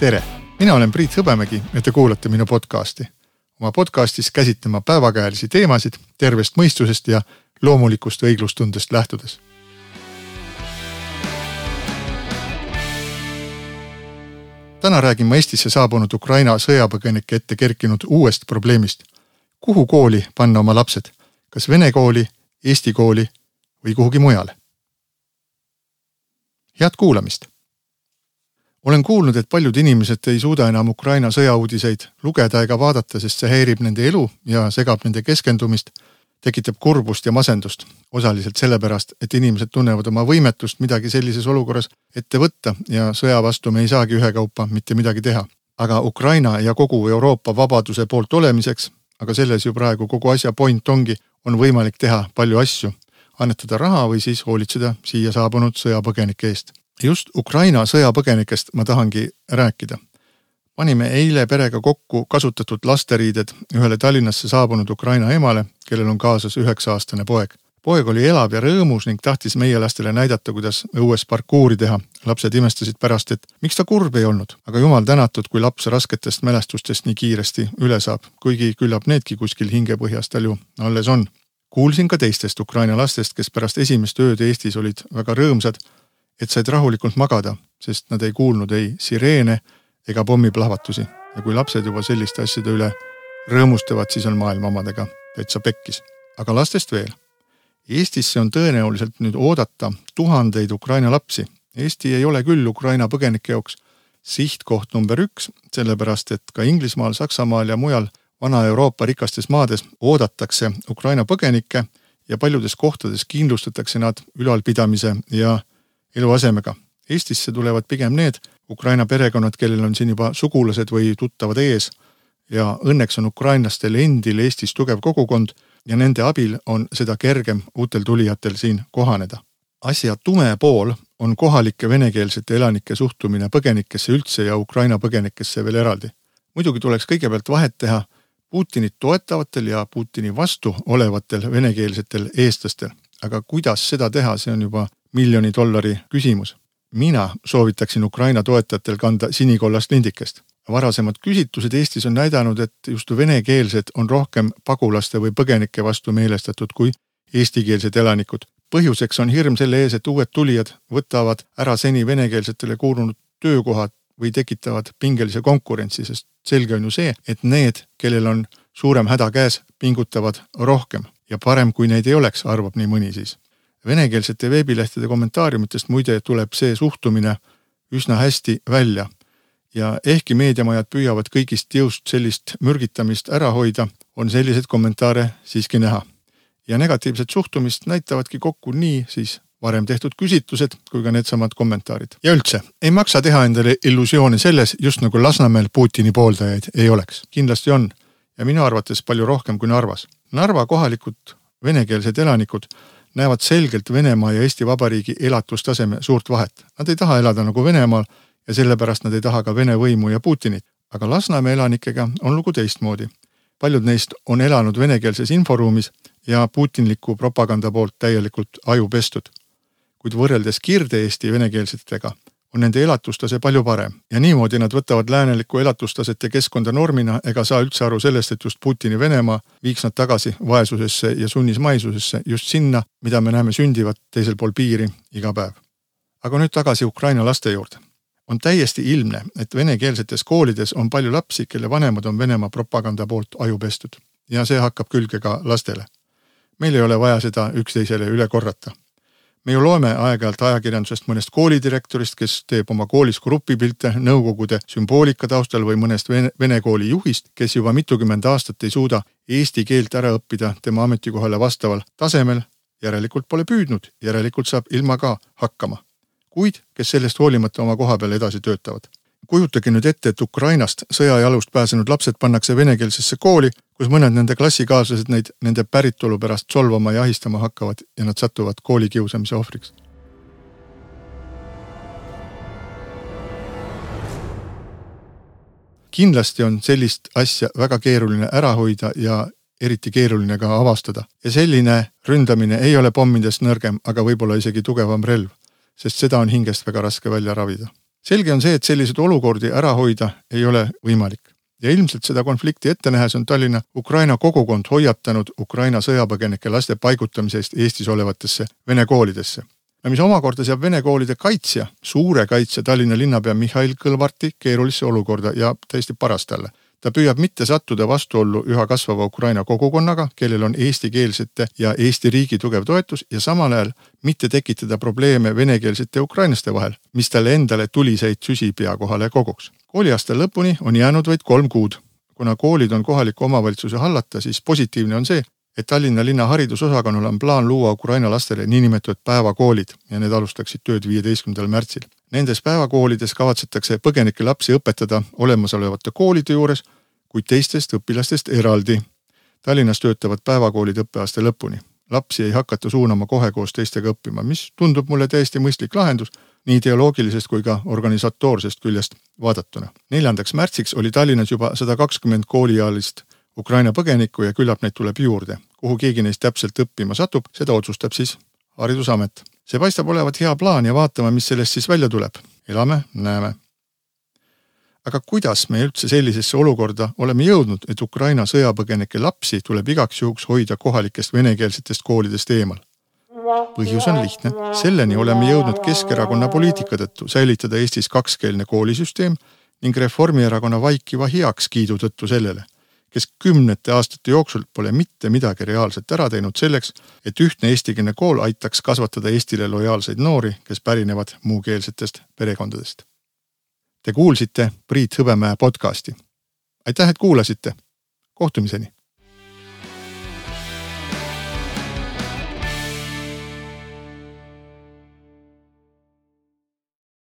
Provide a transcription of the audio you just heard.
tere, mina olen Priit Hõbemägi ja te kuulate minu podcasti. oma podcastis käsitlen ma päevakajalisi teemasid tervest mõistusest ja loomulikust õiglustundest lähtudes. täna räägin ma Eestisse saabunud Ukraina sõjapõgenike ette kerkinud uuest probleemist. kuhu kooli panna oma lapsed, kas vene kooli, eesti kooli või kuhugi mujale? head kuulamist olen kuulnud, et paljud inimesed ei suuda enam Ukraina sõjauudiseid lugeda ega vaadata, sest see häirib nende elu ja segab nende keskendumist, tekitab kurbust ja masendust. osaliselt sellepärast, et inimesed tunnevad oma võimetust midagi sellises olukorras ette võtta ja sõja vastu me ei saagi ühekaupa mitte midagi teha. aga Ukraina ja kogu Euroopa vabaduse poolt olemiseks, aga selles ju praegu kogu asja point ongi, on võimalik teha palju asju, annetada raha või siis hoolitseda siia saabunud sõjapõgenike eest just Ukraina sõjapõgenikest ma tahangi rääkida. panime eile perega kokku kasutatud lasteriided ühele Tallinnasse saabunud Ukraina emale, kellel on kaasas üheksa-aastane poeg. poeg oli elav ja rõõmus ning tahtis meie lastele näidata, kuidas õues parkuuri teha. lapsed imestasid pärast, et miks ta kurb ei olnud, aga jumal tänatud, kui laps rasketest mälestustest nii kiiresti üle saab, kuigi küllap needki kuskil hingepõhjas tal ju alles on kuulsin ka teistest Ukraina lastest, kes pärast esimest ööd Eestis olid väga rõõmsad et said rahulikult magada, sest nad ei kuulnud ei sireene ega pommiplahvatusi ja kui lapsed juba selliste asjade üle rõõmustavad, siis on maailm omadega täitsa pekkis. aga lastest veel. Eestisse on tõenäoliselt nüüd oodata tuhandeid Ukraina lapsi. Eesti ei ole küll Ukraina põgenike jaoks sihtkoht number üks, sellepärast et ka Inglismaal, Saksamaal ja mujal Vana-Euroopa rikastes maades oodatakse Ukraina põgenikke ja paljudes kohtades kindlustatakse nad ülalpidamise ja eluasemega. Eestisse tulevad pigem need Ukraina perekonnad, kellel on siin juba sugulased või tuttavad ees ja õnneks on ukrainlastel endil Eestis tugev kogukond ja nende abil on seda kergem uutel tulijatel siin kohaneda. asja tume pool on kohalike venekeelsete elanike suhtumine põgenikesse üldse ja Ukraina põgenikesse veel eraldi. muidugi tuleks kõigepealt vahet teha Putinit toetavatel ja Putini vastu olevatel venekeelsetel eestlastel, aga kuidas seda teha, see on juba miljoni dollari küsimus. mina soovitaksin Ukraina toetajatel kanda sinikollast lindikest. varasemad küsitlused Eestis on näidanud, et just venekeelsed on rohkem pagulaste või põgenike vastu meelestatud kui eestikeelsed elanikud. põhjuseks on hirm selle ees, et uued tulijad võtavad ära seni venekeelsetele kuulunud töökohad või tekitavad pingelise konkurentsi, sest selge on ju see, et need, kellel on suurem häda käes, pingutavad rohkem ja parem, kui neid ei oleks, arvab nii mõni siis venekeelsete veebilehtede kommentaariumitest muide tuleb see suhtumine üsna hästi välja. ja ehkki meediamajad püüavad kõigist jõust sellist mürgitamist ära hoida, on selliseid kommentaare siiski näha. ja negatiivset suhtumist näitavadki kokku nii siis varem tehtud küsitlused kui ka needsamad kommentaarid. ja üldse, ei maksa teha endale illusioone selles, just nagu Lasnamäel Putini pooldajaid ei oleks. kindlasti on ja minu arvates palju rohkem kui Narvas. Narva kohalikud venekeelsed elanikud näevad selgelt Venemaa ja Eesti Vabariigi elatustaseme suurt vahet. Nad ei taha elada nagu Venemaal ja sellepärast nad ei taha ka Vene võimu ja Putinit. aga Lasnamäe elanikega on lugu teistmoodi. paljud neist on elanud venekeelses inforuumis ja putinliku propaganda poolt täielikult aju pestud. kuid võrreldes Kirde-Eesti venekeelsetega on nende elatustase palju parem ja niimoodi nad võtavad läänelikku elatustaset ja keskkonda normina ega saa üldse aru sellest, et just Putini Venemaa viiks nad tagasi vaesusesse ja sunnismaisusesse, just sinna, mida me näeme sündivat teisel pool piiri iga päev. aga nüüd tagasi Ukraina laste juurde. on täiesti ilmne, et venekeelsetes koolides on palju lapsi, kelle vanemad on Venemaa propaganda poolt aju pestud ja see hakkab külge ka lastele. meil ei ole vaja seda üksteisele üle korrata me ju loeme aeg-ajalt ajakirjandusest mõnest koolidirektorist, kes teeb oma koolis grupipilte nõukogude sümboolika taustal või mõnest vene, vene kooli juhist, kes juba mitukümmend aastat ei suuda eesti keelt ära õppida tema ametikohale vastaval tasemel. järelikult pole püüdnud, järelikult saab ilma ka hakkama. kuid kes sellest hoolimata oma koha peal edasi töötavad kujutage nüüd ette, et Ukrainast sõjajalust pääsenud lapsed pannakse venekeelsesse kooli, kus mõned nende klassikaaslased neid nende päritolu pärast solvama ja ahistama hakkavad ja nad satuvad koolikiusamise ohvriks. kindlasti on sellist asja väga keeruline ära hoida ja eriti keeruline ka avastada ja selline ründamine ei ole pommidest nõrgem, aga võib-olla isegi tugevam relv, sest seda on hingest väga raske välja ravida selge on see, et selliseid olukordi ära hoida ei ole võimalik ja ilmselt seda konflikti ette nähes on Tallinna Ukraina kogukond hoiatanud Ukraina sõjapõgenike laste paigutamise eest Eestis olevatesse vene koolidesse. ja mis omakorda seab vene koolide kaitsja, suure kaitsja Tallinna linnapea Mihhail Kõlvarti keerulisse olukorda ja täiesti paras talle ta püüab mitte sattuda vastuollu üha kasvava Ukraina kogukonnaga, kellel on eestikeelsete ja Eesti riigi tugev toetus ja samal ajal mitte tekitada probleeme venekeelsete ukrainlaste vahel, mis talle endale tuliseid süsi pea kohale koguks. kooliaasta lõpuni on jäänud vaid kolm kuud. kuna koolid on kohaliku omavalitsuse hallata, siis positiivne on see, et Tallinna linna haridusosakonnal on plaan luua Ukraina lastele niinimetatud päevakoolid ja need alustaksid tööd viieteistkümnendal märtsil. Nendes päevakoolides kavatsetakse põgenike lapsi õpetada olemasolevate koolide juures, kuid teistest õpilastest eraldi. Tallinnas töötavad päevakoolid õppeaasta lõpuni. lapsi ei hakata suunama kohe koos teistega õppima, mis tundub mulle täiesti mõistlik lahendus nii ideoloogilisest kui ka organisatoorsest küljest vaadatuna. neljandaks märtsiks oli Tallinnas juba sada kakskümmend kooliealist Ukraina põgenikku ja küllap neid tuleb juurde. Kuhu keegi neist täpselt õppima satub, seda otsustab siis haridusamet. see paistab olevat hea plaan ja vaatame, mis sellest siis välja tuleb. elame, näeme. aga kuidas me üldse sellisesse olukorda oleme jõudnud, et Ukraina sõjapõgenike lapsi tuleb igaks juhuks hoida kohalikest venekeelsetest koolidest eemal? põhjus on lihtne, selleni oleme jõudnud Keskerakonna poliitika tõttu säilitada Eestis kakskeelne koolisüsteem ning Reformierakonna vaikiva heakskiidu tõttu sellele kes kümnete aastate jooksul pole mitte midagi reaalselt ära teinud selleks, et ühtne eestikeelne kool aitaks kasvatada Eestile lojaalseid noori, kes pärinevad muukeelsetest perekondadest. Te kuulsite Priit Hõbemäe podcasti. aitäh, et kuulasite. kohtumiseni